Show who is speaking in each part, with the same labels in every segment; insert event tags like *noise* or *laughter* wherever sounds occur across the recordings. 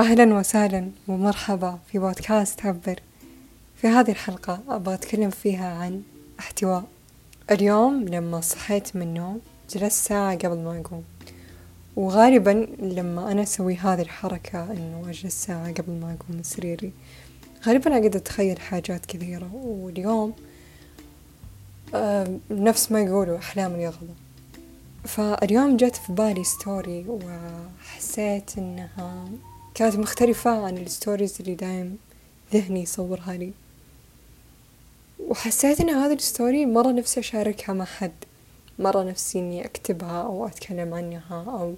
Speaker 1: أهلا وسهلا ومرحبا في بودكاست عبر في هذه الحلقة أبغى أتكلم فيها عن احتواء. اليوم لما صحيت من النوم جلست ساعة قبل ما أقوم وغالبا لما أنا أسوي هذه الحركة إنه أجلس ساعة قبل ما أقوم من سريري غالبا أقعد أتخيل حاجات كثيرة. واليوم آه نفس ما يقولوا أحلام اليقظة فاليوم جت في بالي story وحسيت إنها كانت مختلفة عن ال stories اللي دايم ذهني يصورها لي. وحسيت إن هذه ال story مرة نفسي أشاركها مع حد مرة نفسي إني أكتبها أو أتكلم عنها أو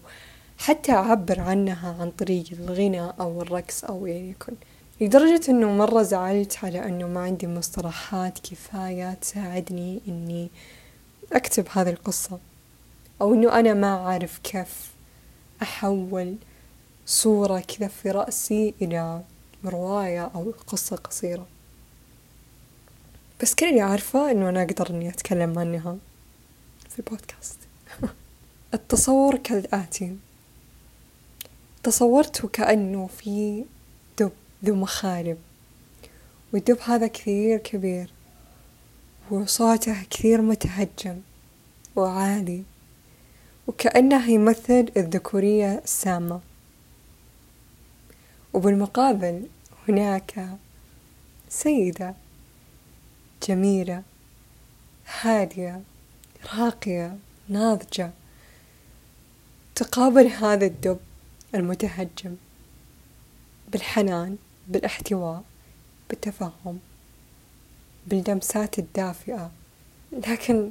Speaker 1: حتى أعبر عنها عن طريق الغنا أو الرقص أو يعني يكن. لدرجة إنه مرة زعلت على إنه ما عندي مصطلحات كفاية تساعدني إني أكتب هذه القصة أو إنه أنا ما أعرف كيف أحول صورة كذا في رأسي إلى رواية أو قصة قصيرة. بس اللي عارفة إنه أنا أقدر إني أتكلم عنها في البودكاست. *laughs* التصور كالآتي تصورت وكأنه في دب ذو مخالب والدب هذا كثير كبير وصوته كثير متهجم وعالي وكأنه يمثل الذكورية السامة. وبالمقابل هناك سيدة جميلة هادية راقية ناضجة تقابل هذا الدب المتهجم بالحنان بالاحتواء بالتفهم باللمسات الدافئة. لكن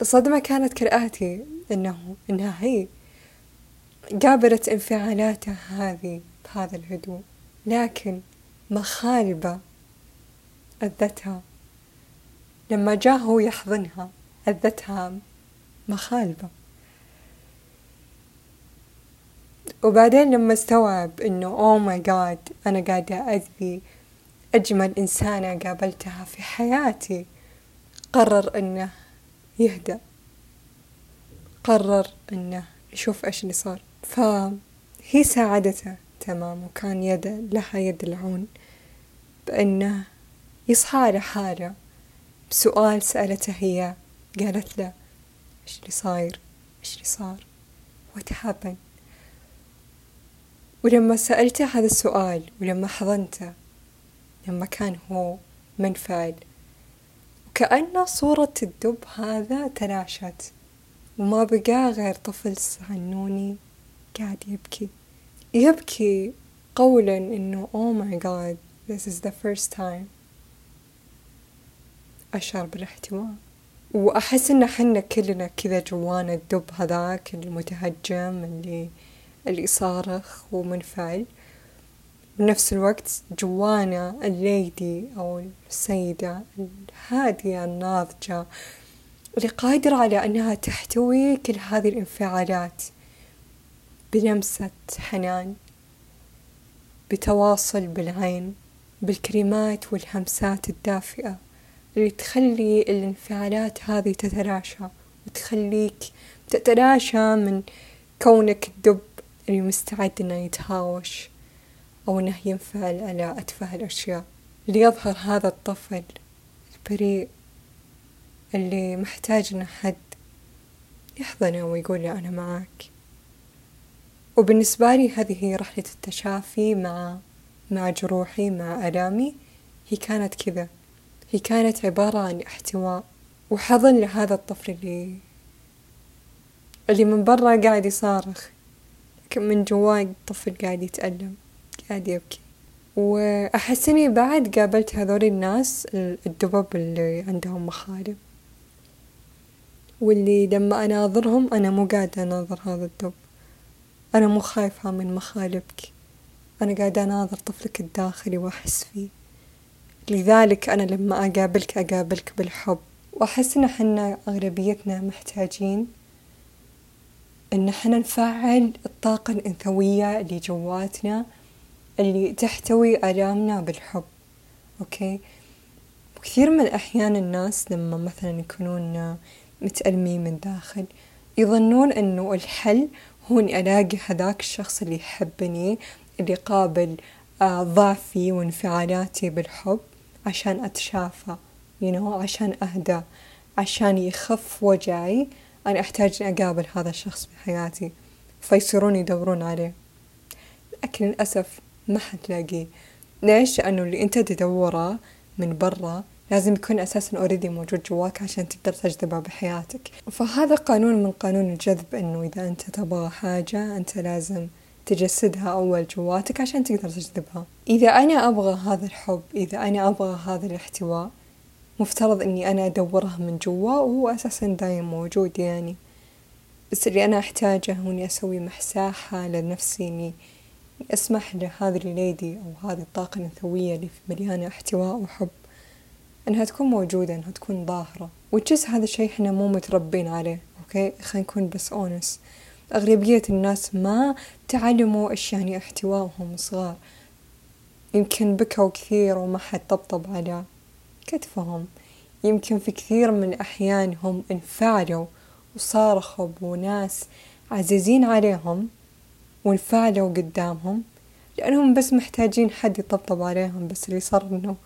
Speaker 1: الصدمة كانت كالآتي إنه إنها هي قابلت انفعالاتها هذه. بهذا الهدوء لكن مخالبة أذتها. لما جاء هو يحضنها أذتها مخالبة. وبعدين لما استوعب إنه اوه ماي جاد أنا قاعدة اذي أجمل إنسانة قابلتها في حياتي. قرر إنه يهدأ. قرر إنه يشوف إيش اللي صار. فهي ساعدته. تمام وكان يد لها يد العون. بأنه يصحى على حاله بسؤال سألته هي قالت له إيش اللي صاير؟ إيش اللي صار؟ What happened? ولما سألته هذا السؤال ولما حضنته لما كان هو منفعل وكأن صورة الدب هذا تلاشت وما بقى غير طفل صهنوني قاعد يبكي. يبكي قولا إنه oh my god this is the first time. أشعر بالاحتواء وأحس إن حنا كلنا كذا جوانا الدب هذاك المتهجم اللي اللي يصارخ ومنفعل. بنفس الوقت جوانا الليدي أو السيدة الهادية الناضجة اللي قادرة على أنها تحتوي كل هذه الانفعالات. بلمسة حنان بتواصل بالعين بالكلمات والهمسات الدافئة اللي تخلي الانفعالات هذه تتلاشى وتخليك تتلاشى من كونك الدب اللي مستعد إنه يتهاوش أو إنه ينفعل على أتفه الأشياء. ليظهر هذا الطفل البريء اللي محتاج إن حد يحضنه ويقول له أنا معك وبالنسبة لي هذه رحلة التشافي مع مع جروحي مع ألامي هي كانت كذا. هي كانت عبارة عن احتواء. وحضن لهذا الطفل اللي اللي من برا قاعد يصارخ. لكن من جواي الطفل قاعد يتألم قاعد يبكي. وأحس إني بعد قابلت هذول الناس الدبب اللي عندهم مخالب. واللي لما أناظرهم أنا مو قاعدة أناظر هذا الدب. أنا مو خايفة من مخالبك. أنا قاعدة أناظر طفلك الداخلي وأحس فيه. لذلك أنا لما أقابلك أقابلك بالحب. وأحس إن حنا أغلبيتنا محتاجين إن حنا نفعل الطاقة الأنثوية اللي جواتنا اللي تحتوي آلامنا بالحب. أوكي؟ وكثير من الأحيان الناس لما مثلا يكونون متألمين من داخل يظنون إنه الحل هو إني ألاقي هذاك الشخص اللي يحبني اللي قابل آه، ضعفي وانفعالاتي بالحب عشان أتشافى you know عشان أهدى عشان يخف وجعي. أنا أحتاج إني أقابل هذا الشخص بحياتي فيصيرون يدورون عليه. لكن للأسف ما حتلاقيه ليش؟ لأنه اللي أنت تدوره من برا لازم يكون أساسا اوريدي موجود جواك عشان تقدر تجذبه بحياتك. فهذا قانون من قانون الجذب إنه إذا أنت تبغى حاجة أنت لازم تجسدها أول جواتك عشان تقدر تجذبها. إذا أنا أبغى هذا الحب إذا أنا أبغى هذا الاحتواء مفترض إني أنا أدوره من جوا وهو أساسا دايم موجود. يعني بس اللي أنا أحتاجه هو إني أسوي مساحة لنفسي إني أسمح لهذه ال lady أو هذه الطاقة الأنثوية اللي مليانة احتواء وحب. إنها تكون موجودة إنها تكون ظاهرة. وتجسد هذا الشيء إحنا مو متربين عليه okay؟ خلينا نكون بس honest أغلبية الناس ما تعلموا إيش يعني احتواء وهم صغار. يمكن بكوا كثير وما حد طبطب على كتفهم. يمكن في كثير من الأحيان هم انفعلوا وصارخوا بناس عزيزين عليهم وانفعلوا قدامهم لأنهم بس محتاجين حد يطبطب عليهم بس اللي صار إنه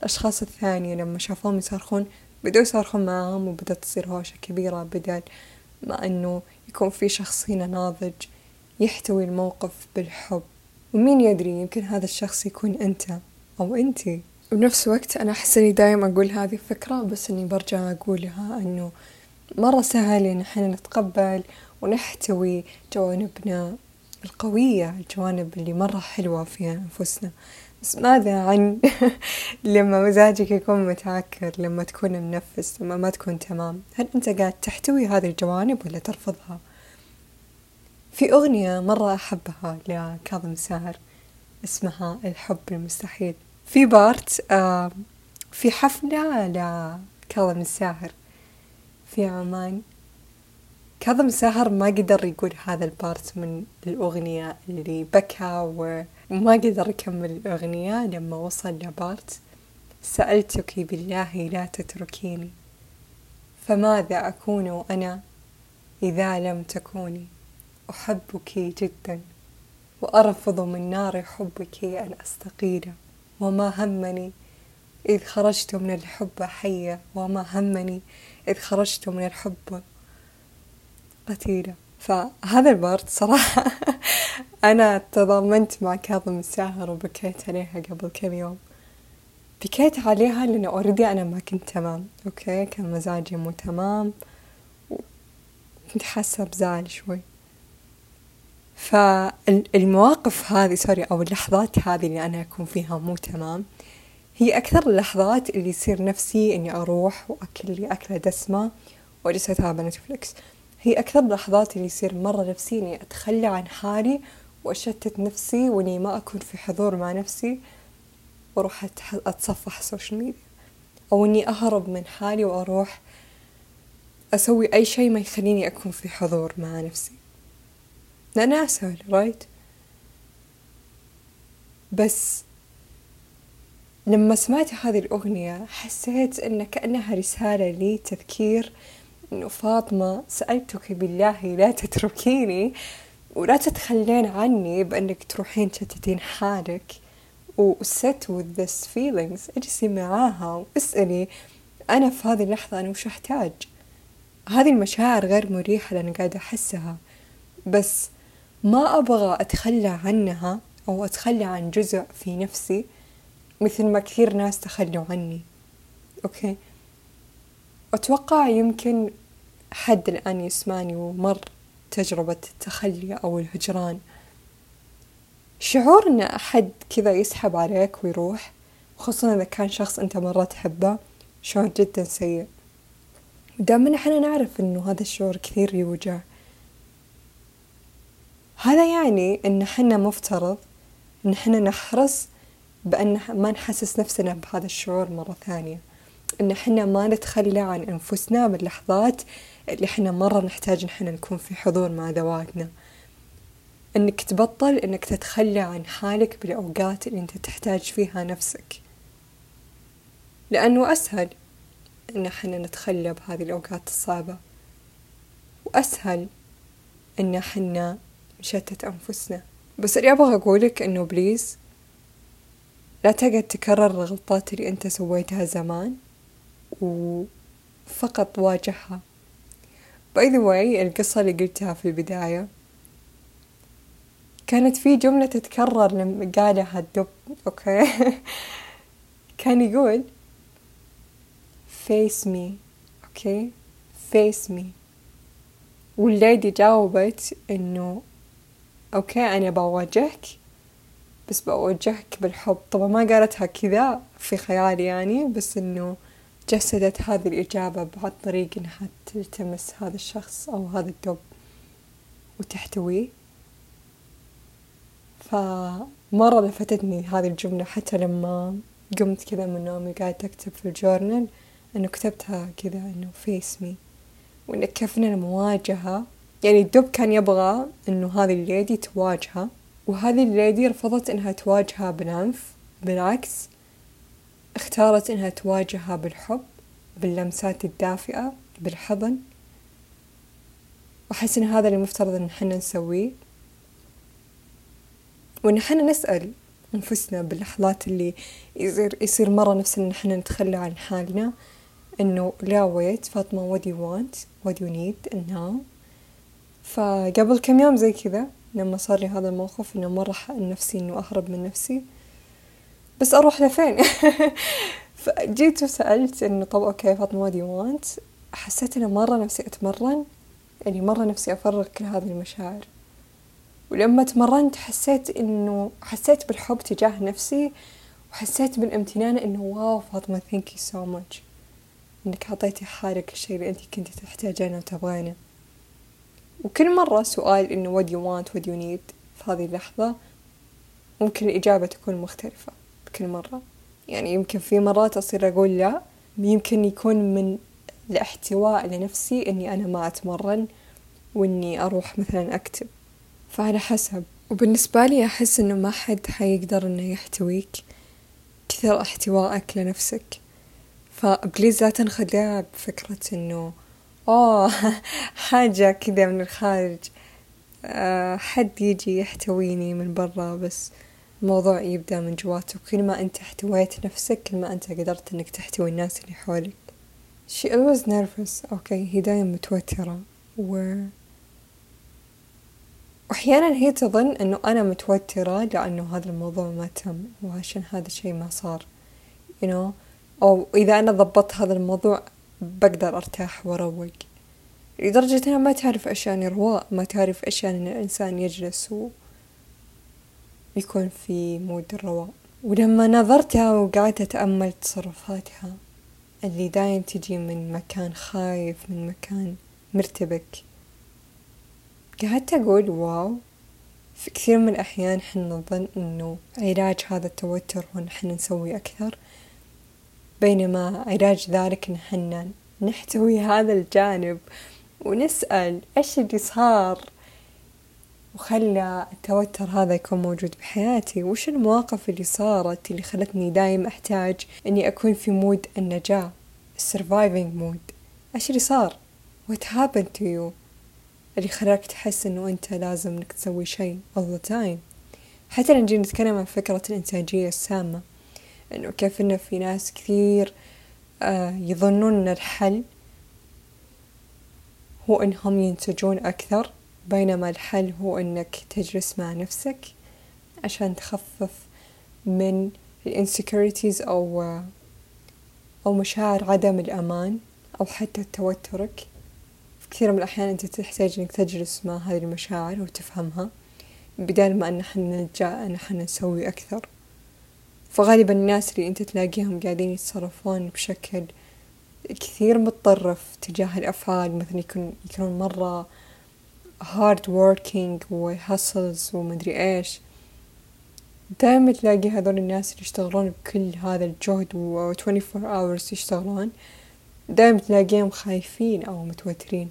Speaker 1: الأشخاص الثانية لما شافوهم يصرخون بدوا يصرخون معاهم وبدأت تصير هوشة كبيرة بدل ما إنه يكون في شخص هنا ناضج يحتوي الموقف بالحب. ومين يدري يمكن هذا الشخص يكون أنت أو أنتي وبنفس الوقت أنا أحس إني دايم أقول هذه الفكرة بس إني برجع أقولها إنه مرة سهل إن إحنا نتقبل ونحتوي جوانبنا القوية الجوانب اللي مرة حلوة في أنفسنا. بس ماذا عن *laughs* لما مزاجك يكون متعكر لما تكون منفس لما ما تكون تمام؟ هل أنت قاعد تحتوي هذه الجوانب ولا ترفضها؟ في أغنية مرة أحبها لكاظم ساهر اسمها الحب المستحيل. في بارت في حفلة لكاظم الساهر في عمان. كاظم الساهر ما قدر يقول هذا البارت من الأغنية اللي بكى وما قدر يكمل الأغنية لما وصل لبارت. سألتك بالله لا تتركيني فماذا أكون أنا إذا لم تكوني؟ أحبك جدا وأرفض من نار حبك أن أستقيل. وما همني إذ خرجت من الحب حية وما همني إذ خرجت من الحب قتيلة فهذا ال part صراحة *laughs* أنا تضامنت مع كاظم الساهر وبكيت عليها قبل كم يوم. بكيت عليها لأن already أنا ما كنت تمام okay؟ كان مزاجي مو تمام كنت حاسة بزعل شوي. فالمواقف هذه sorry أو اللحظات هذه اللي أنا أكون فيها مو تمام هي أكثر اللحظات اللي يصير نفسي إني أروح وأكل لي أكلة دسمة وأجلس أتابع نتفلكس هي أكثر اللحظات اللي يصير مرة نفسي إني أتخلى عن حالي وأشتت نفسي وإني ما أكون في حضور مع نفسي وأروح أتصفح ال social media أو إني أهرب من حالي وأروح أسوي أي شيء ما يخليني أكون في حضور مع نفسي. لأنها أسهل رايت بس لما سمعت هذه الأغنية حسيت إن كأنها رسالة لي تذكير إنه فاطمة سألتك بالله لا تتركيني ولا تتخلين عني بأنك تروحين تشتتين حالك. و sit with this feelings اجلسي معاها واسألي أنا في هذه اللحظة أنا وش أحتاج؟ هذه المشاعر غير مريحة لأنا قاعدة أحسها. بس ما أبغى أتخلى عنها أو أتخلى عن جزء في نفسي مثل ما كثير ناس تخلوا عني. أوكي؟ أتوقع يمكن حد الآن يسمعني ومر تجربة التخلي أو الهجران. شعور إن أحد كذا يسحب عليك ويروح خصوصا إذا كان شخص أنت مرة تحبه شعور جدا سيء. دائما إحنا نعرف إنه هذا الشعور كثير يوجع. هذا يعني إن حنا مفترض إن حنا نحرص بأن ما نحسس نفسنا بهذا الشعور مرة ثانية. إن حنا ما نتخلى عن أنفسنا باللحظات اللي حنا مرة نحتاج إن حنا نكون في حضور مع ذواتنا. إنك تبطل إنك تتخلى عن حالك بالأوقات اللي أنت تحتاج فيها نفسك. لأنه أسهل إن حنا نتخلى بهذه الأوقات الصعبة. وأسهل إن حنا نشتت أنفسنا. بس اللي أبغى أقولك إنه بليز لا تقعد تكرر الغلطات اللي أنت سويتها زمان. وفقط واجهها. by the way القصة اللي قلتها في البداية. كانت في جملة تتكرر لما قالها الدب okay؟ *laughs* كان يقول face me okay؟ Face me. وال lady جاوبت إنه okay أنا بواجهك بس بواجهك بالحب. طبعا ما قالتها كذا في خيالي يعني بس إنه جسدت هذه الإجابة بعن طريق إنها تلتمس هذا الشخص أو هذا الدب وتحتويه. فمرة لفتتني هذه الجملة حتى لما قمت كذا من نومي قاعدة أكتب في ال journal إنه كتبتها كذا إنه face me وإن كيف إن المواجهة. يعني الدب كان يبغى إنه هذه ال lady تواجهه. وهذه ال lady رفضت إنها تواجهه بالعنف بالعكس اختارت إنها تواجهها بالحب باللمسات الدافئة بالحضن. وأحس إن هذا اللي مفترض إن حنا نسويه. وإن حنا نسأل أنفسنا باللحظات اللي يصير يصير مرة نفسنا إن حنا نتخلى عن حالنا إنه لا ويت فاطمة what you want what you need now. فقبل كم يوم زي كذا لما صار لي هذا الموقف إنه مرة نفسي إنه أهرب من نفسي. بس أروح لفين؟ *laughs* فجيت وسألت إنه طب okay فاطمة what you want حسيت إنه مرة نفسي أتمرن يعني مرة نفسي أفرغ كل هذه المشاعر. ولما تمرنت حسيت إنه حسيت بالحب تجاه نفسي وحسيت بالامتنان إنه wow فاطمة thank you so much إنك أعطيتي حالك الشيء اللي أنت كنت تحتاجينه وتبغينه. وكل مرة سؤال إنه what you want what you need في هذه اللحظة ممكن الإجابة تكون مختلفة. بكل مرة. يعني يمكن في مرات أصير أقول لا يمكن يكون من الاحتواء لنفسي إني أنا ما أتمرن وإني أروح مثلا أكتب. فعلى حسب. وبالنسبة لي أحس إنه ما حد حيقدر إنه يحتويك كثر احتوائك لنفسك. فبليز لا تنخدع بفكرة إنه أوه *laughs* حاجة كذا من الخارج. أه حد يجي يحتويني من برا بس الموضوع يبدأ من جواتك. كل ما أنت احتويت نفسك كل ما أنت قدرت إنك تحتوي الناس اللي حولك. She always nervous. أوكي هي دايما متوترة. و وأحيانا هي تظن أنه أنا متوترة لأنه هذا الموضوع ما تم وعشان هذا الشيء ما صار. You know أو إذا أنا ضبطت هذا الموضوع بقدر أرتاح وأروق. لدرجة أنها ما تعرف إيش يعني رواق ما تعرف إيش يعني إن الإنسان يجلس ويكون في mood الرواق ولما ناظرتها وقعدت أتأمل تصرفاتها اللي دايم تجي من مكان خايف من مكان مرتبك. قعدت أقول wow. في كثير من الأحيان حنا نظن إنه علاج هذا التوتر هو إن حنا نسوي أكثر. بينما علاج ذلك إن حنا نحتوي هذا الجانب ونسأل إيش اللي صار. وخلى التوتر هذا يكون موجود بحياتي. وش المواقف اللي صارت اللي خلتني دايم أحتاج إني أكون في mode النجاة ال surviving mode إيش اللي صار؟ What happened to you اللي خلاك تحس إنه أنت لازم إنك تسوي شيء all the time. حتى نجي نتكلم عن فكرة الإنتاجية السامة إنه كيف إنه في ناس كثير آه يظنون إن الحل هو إنهم ينتجون أكثر. بينما الحل هو إنك تجلس مع نفسك عشان تخفف من الانسكيورتيز أو أو مشاعر عدم الأمان أو حتى توترك في كثير من الأحيان أنت تحتاج إنك تجلس مع هذه المشاعر وتفهمها بدال ما إحنا نلجأ إن إحنا نسوي أكثر. فغالبا الناس اللي أنت تلاقيهم قاعدين يتصرفون بشكل كثير متطرف تجاه الأفعال مثلا يكون يكونون مرة hard working وهاسلز ومدري إيش. دائما تلاقي هذول الناس اللي يشتغلون بكل هذا الجهد و 24 hours يشتغلون دائما تلاقيهم خايفين أو متوترين.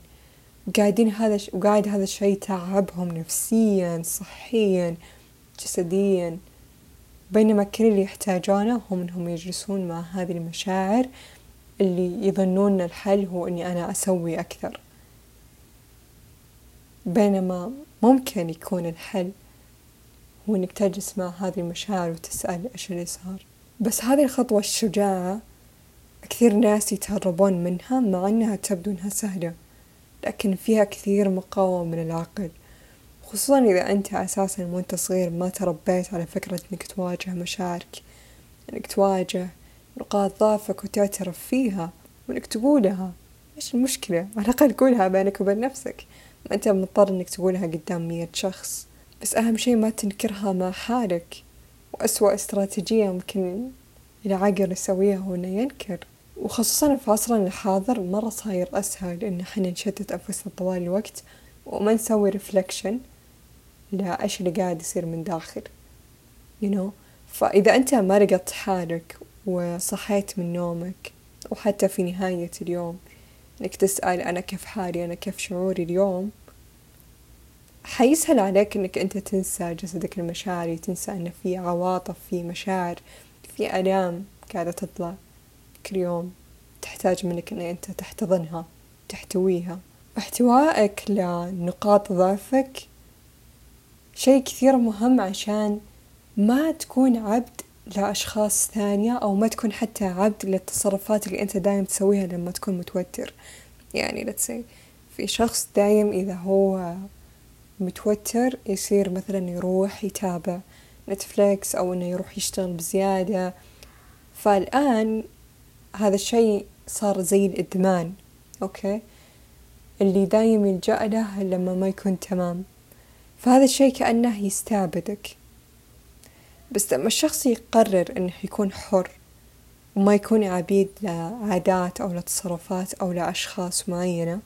Speaker 1: وقاعدين هذا ش... وقاعد هذا الشيء تعبهم نفسيا صحيا جسديا. بينما كل اللي يحتاجونه هم إنهم يجلسون مع هذه المشاعر اللي يظنون الحل هو إني أنا أسوي أكثر. بينما ممكن يكون الحل هو إنك تجلس مع هذه المشاعر وتسأل إيش اللي صار. بس هذه الخطوة الشجاعة كثير ناس يتهربون منها مع إنها تبدو إنها سهلة لكن فيها كثير مقاومة من العقل خصوصا إذا أنت أساسا وأنت صغير ما تربيت على فكرة إنك تواجه مشاعرك إنك تواجه نقاط ضعفك وتعترف فيها وإنك تقولها. إيش المشكلة؟ على الأقل قولها بينك وبين نفسك. أنت مضطر إنك تقولها قدام مية شخص بس أهم شي ما تنكرها مع حالك. وأسوأ استراتيجية ممكن العقل يسويها هو إنه ينكر. وخصوصا في عصرنا الحاضر مرة صاير أسهل إن إحنا نشتت أنفسنا طوال الوقت وما نسوي ريفلكشن لا إيش اللي قاعد يصير من داخل. You know فإذا أنت ما لقيت حالك وصحيت من نومك وحتى في نهاية اليوم إنك تسأل أنا كيف حالي أنا كيف شعوري اليوم حيسهل عليك إنك أنت تنسى جسدك المشاعري تنسى إن في عواطف في مشاعر في آلام قاعدة تطلع كل يوم. تحتاج منك إن أنت تحتضنها تحتويها. احتوائك لنقاط ضعفك شيء كثير مهم عشان ما تكون عبد لأشخاص ثانية أو ما تكون حتى عبد للتصرفات اللي أنت دايم تسويها لما تكون متوتر. يعني say في شخص دايم إذا هو متوتر يصير مثلا يروح يتابع نتفليكس أو إنه يروح يشتغل بزيادة. فالآن هذا الشيء صار زي الإدمان okay؟ اللي دايم يلجأ له لما ما يكون تمام. فهذا الشيء كأنه يستعبدك. بس لما الشخص يقرر إنه يكون حر وما يكون عبيد لعادات أو لتصرفات أو لأشخاص معينة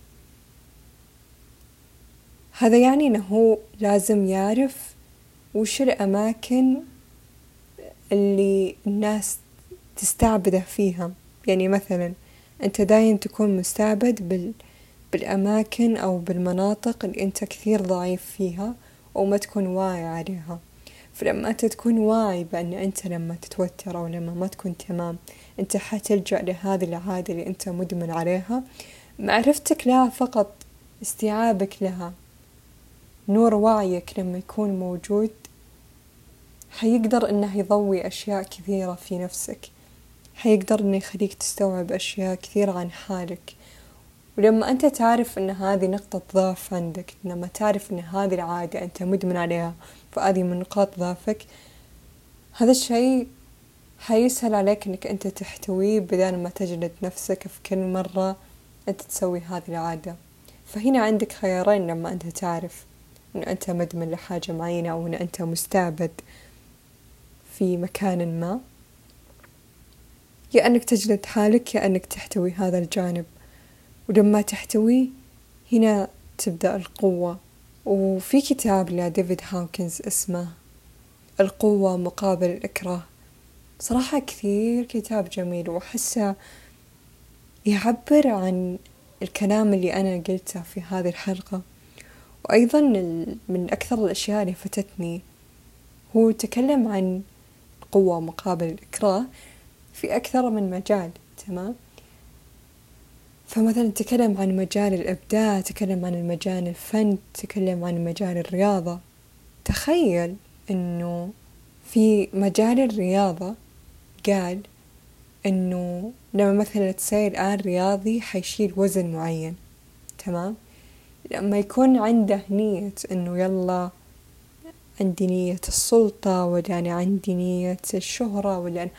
Speaker 1: هذا يعني إنه هو لازم يعرف وش الأماكن اللي الناس تستعبده فيها. يعني مثلا أنت دايم تكون مستعبد بال بالأماكن أو بالمناطق اللي أنت كثير ضعيف فيها وما تكون واعي عليها. فلما أنت تكون واعي بأن أنت لما تتوتر أو لما ما تكون تمام أنت حتلجأ لهذه العادة اللي أنت مدمن عليها. معرفتك لها فقط استيعابك لها. نور وعيك لما يكون موجود. حيقدر إنه يضوي أشياء كثيرة في نفسك. حيقدر إنه يخليك تستوعب أشياء كثيرة عن حالك. ولما أنت تعرف إن هذه نقطة ضعف عندك لما تعرف إن هذه العادة أنت مدمن عليها فهذه من نقاط ضعفك هذا الشيء حيسهل عليك إنك أنت تحتويه بدل ما تجلد نفسك في كل مرة أنت تسوي هذه العادة. فهنا عندك خيارين لما أنت تعرف. إن أنت مدمن لحاجة معينة أو إن أنت مستعبد في مكان ما يا أنك تجلد حالك يا أنك تحتوي هذا الجانب. ولما تحتويه هنا تبدأ القوة. وفي كتاب لديفيد هاوكنز اسمه القوة مقابل الإكراه. صراحة كثير كتاب جميل وأحسه يعبر عن الكلام اللي أنا قلته في هذه الحلقة. وأيضا من أكثر الأشياء اللي فتتني هو تكلم عن القوة مقابل الإكراه في أكثر من مجال تمام؟ فمثلا تكلم عن مجال الإبداع تكلم عن مجال الفن تكلم عن مجال الرياضة. تخيل إنه في مجال الرياضة قال إنه لما مثلا تصير الآن رياضي حيشيل وزن معين تمام؟ لما يكون عنده نية إنه يلا عندي نية السلطة ولا أنا عندي نية الشهرة ولا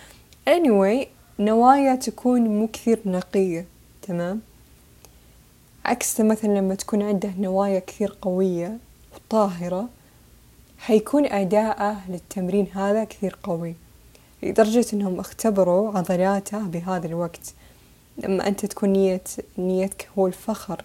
Speaker 1: anyway نوايا تكون مو كثير نقية تمام؟ عكس مثلا لما تكون عنده نوايا كثير قوية وطاهرة حيكون أداءه للتمرين هذا كثير قوي. لدرجة إنهم اختبروا عضلاته بهذا الوقت. لما أنت تكون نية نيتك هو الفخر.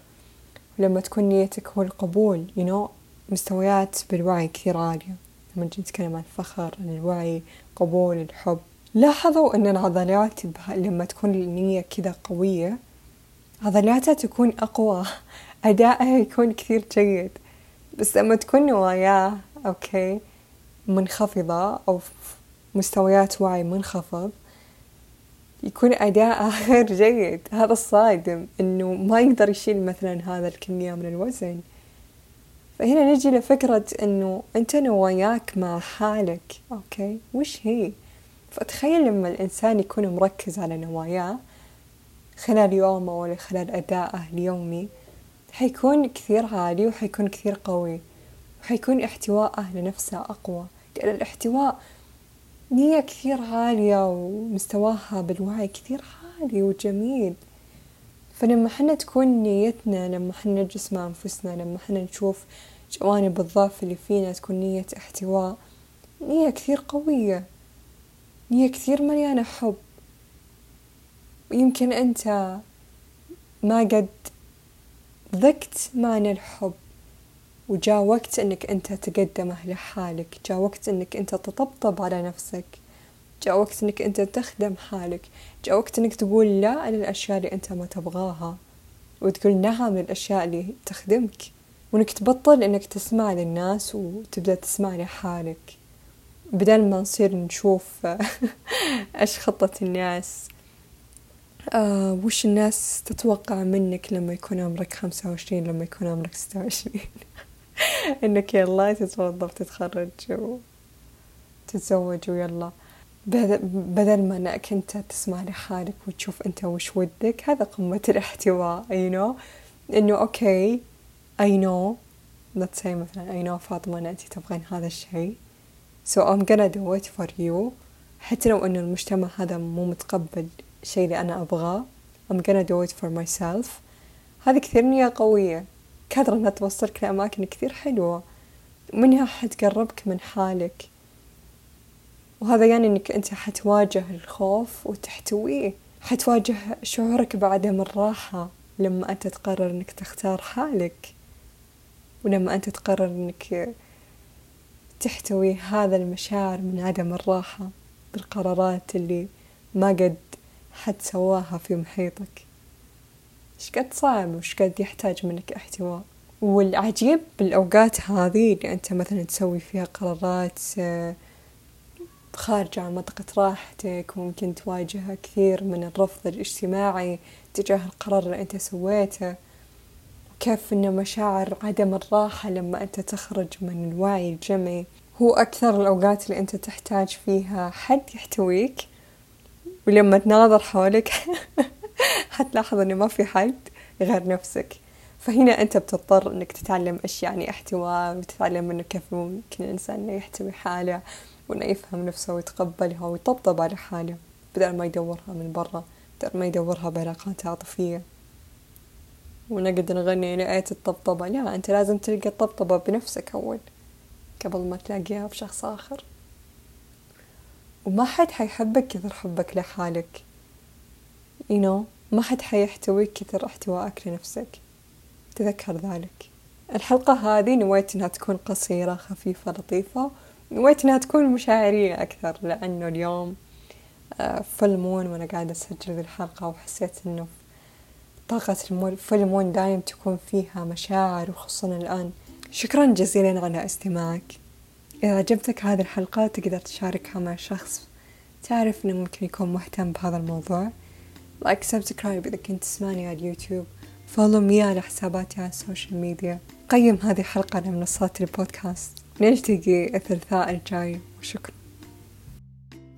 Speaker 1: ولما تكون نيتك هو القبول you know مستويات بالوعي كثير عالية. لما نجي نتكلم عن الفخر عن الوعي قبول الحب. لاحظوا أن العضلات لما تكون النية كذا قوية عضلاتها تكون أقوى. *laughs* أدائها يكون كثير جيد. بس لما تكون نواياه أوكي منخفضة أو مستويات وعي منخفض يكون أداءه غير *laughs* جيد. هذا الصادم إنه ما يقدر يشيل مثلا هذا الكمية من الوزن. فهنا نجي لفكرة إنه أنت نواياك مع حالك. أوكي؟ وش هي؟ فتخيل لما الإنسان يكون مركز على نواياه خلال يومه ولا خلال أدائه اليومي حيكون كثير عالي وحيكون كثير قوي وحيكون احتواءه لنفسه أقوى. لأن الاحتواء نية كثير عالية ومستواها بالوعي كثير عالي وجميل. فلما حنا تكون نيتنا لما حنا نجلس مع أنفسنا لما حنا نشوف جوانب الضعف اللي فينا تكون نية احتواء نية كثير قوية نية كثير مليانة حب. يمكن أنت ما قد ذقت معنى الحب. وجاء وقت إنك أنت تقدمه لحالك. جاء وقت إنك أنت تطبطب على نفسك. جاء وقت إنك أنت تخدم حالك. جاء وقت إنك تقول لا للاشياء اللي أنت ما تبغاها. وتقول نعم للاشياء اللي تخدمك. وإنك تبطل إنك تسمع للناس وتبدأ تسمع لحالك. بدل ما نصير نشوف *laughs* إيش خطة الناس. آه وش الناس تتوقع منك لما يكون عمرك خمسة وعشرين لما يكون عمرك ستة وعشرين؟ *laughs* *laughs* انك يلا تتوظف تتخرج وتتزوج ويلا. بدل ما إنك أنت تسمع لحالك وتشوف أنت وش ودك هذا قمة *laughs* الاحتواء you know إنه أوكي I know. Let's say مثلا I know فاطمة إن انت تبغين هذا الشيء. So I'm gonna do it for you. حتى لو إنه المجتمع هذا مو متقبل الشيء اللي أنا أبغاه I'm gonna do it for myself. هذه كثير نية قوية. قادرة أنها توصلك لأماكن كثير حلوة ومنها حتقربك من حالك. وهذا يعني إنك أنت حتواجه الخوف وتحتويه. حتواجه شعورك بعدم الراحة لما أنت تقرر إنك تختار حالك. ولما أنت تقرر إنك تحتوي هذا المشاعر من عدم الراحة بالقرارات اللي ما قد حد سواها في محيطك. إيش قد صعب وش قد يحتاج منك احتواء. والعجيب بالأوقات هذه اللي أنت مثلا تسوي فيها قرارات آه، خارجة عن منطقة راحتك وممكن تواجه كثير من الرفض الاجتماعي تجاه القرار اللي أنت سويته. وكيف أن مشاعر عدم الراحة لما أنت تخرج من الوعي الجمعي هو أكثر الأوقات اللي أنت تحتاج فيها حد يحتويك. ولما تناظر حولك *laughs* *laughs* حتلاحظ إنه ما في حد غير نفسك. فهنا أنت بتضطر إنك تتعلم إيش يعني احتواء وتتعلم إنه كيف ممكن الإنسان إنه يحتوي حاله وإنه يفهم نفسه ويتقبلها ويطبطب على حاله بدل ما يدورها من برا بدل ما يدورها بعلاقات عاطفية. ونقدر نغني لقيت الطبطبة لا أنت لازم تلقى الطبطبة بنفسك أول قبل ما تلاقيها بشخص آخر. وما حد حيحبك كثر حبك لحالك. You know ما حد حيحتويك كثر احتوائك لنفسك. تذكر ذلك. الحلقة هذه نويت إنها تكون قصيرة خفيفة لطيفة. نويت إنها تكون مشاعرية أكثر لأنه اليوم full moon وأنا قاعدة أسجل الحلقة وحسيت إنه طاقة ال full moon دايم تكون فيها مشاعر وخصوصا الآن. شكرا جزيلا على استماعك. إذا عجبتك هذه الحلقة تقدر تشاركها مع شخص تعرف إنه ممكن يكون مهتم بهذا الموضوع. like subscribe إذا كنت تسمعني على اليوتيوب follow me على حساباتي على ال social media قيم هذه الحلقة على منصات البودكاست. نلتقي الثلاثاء الجاي. وشكرا.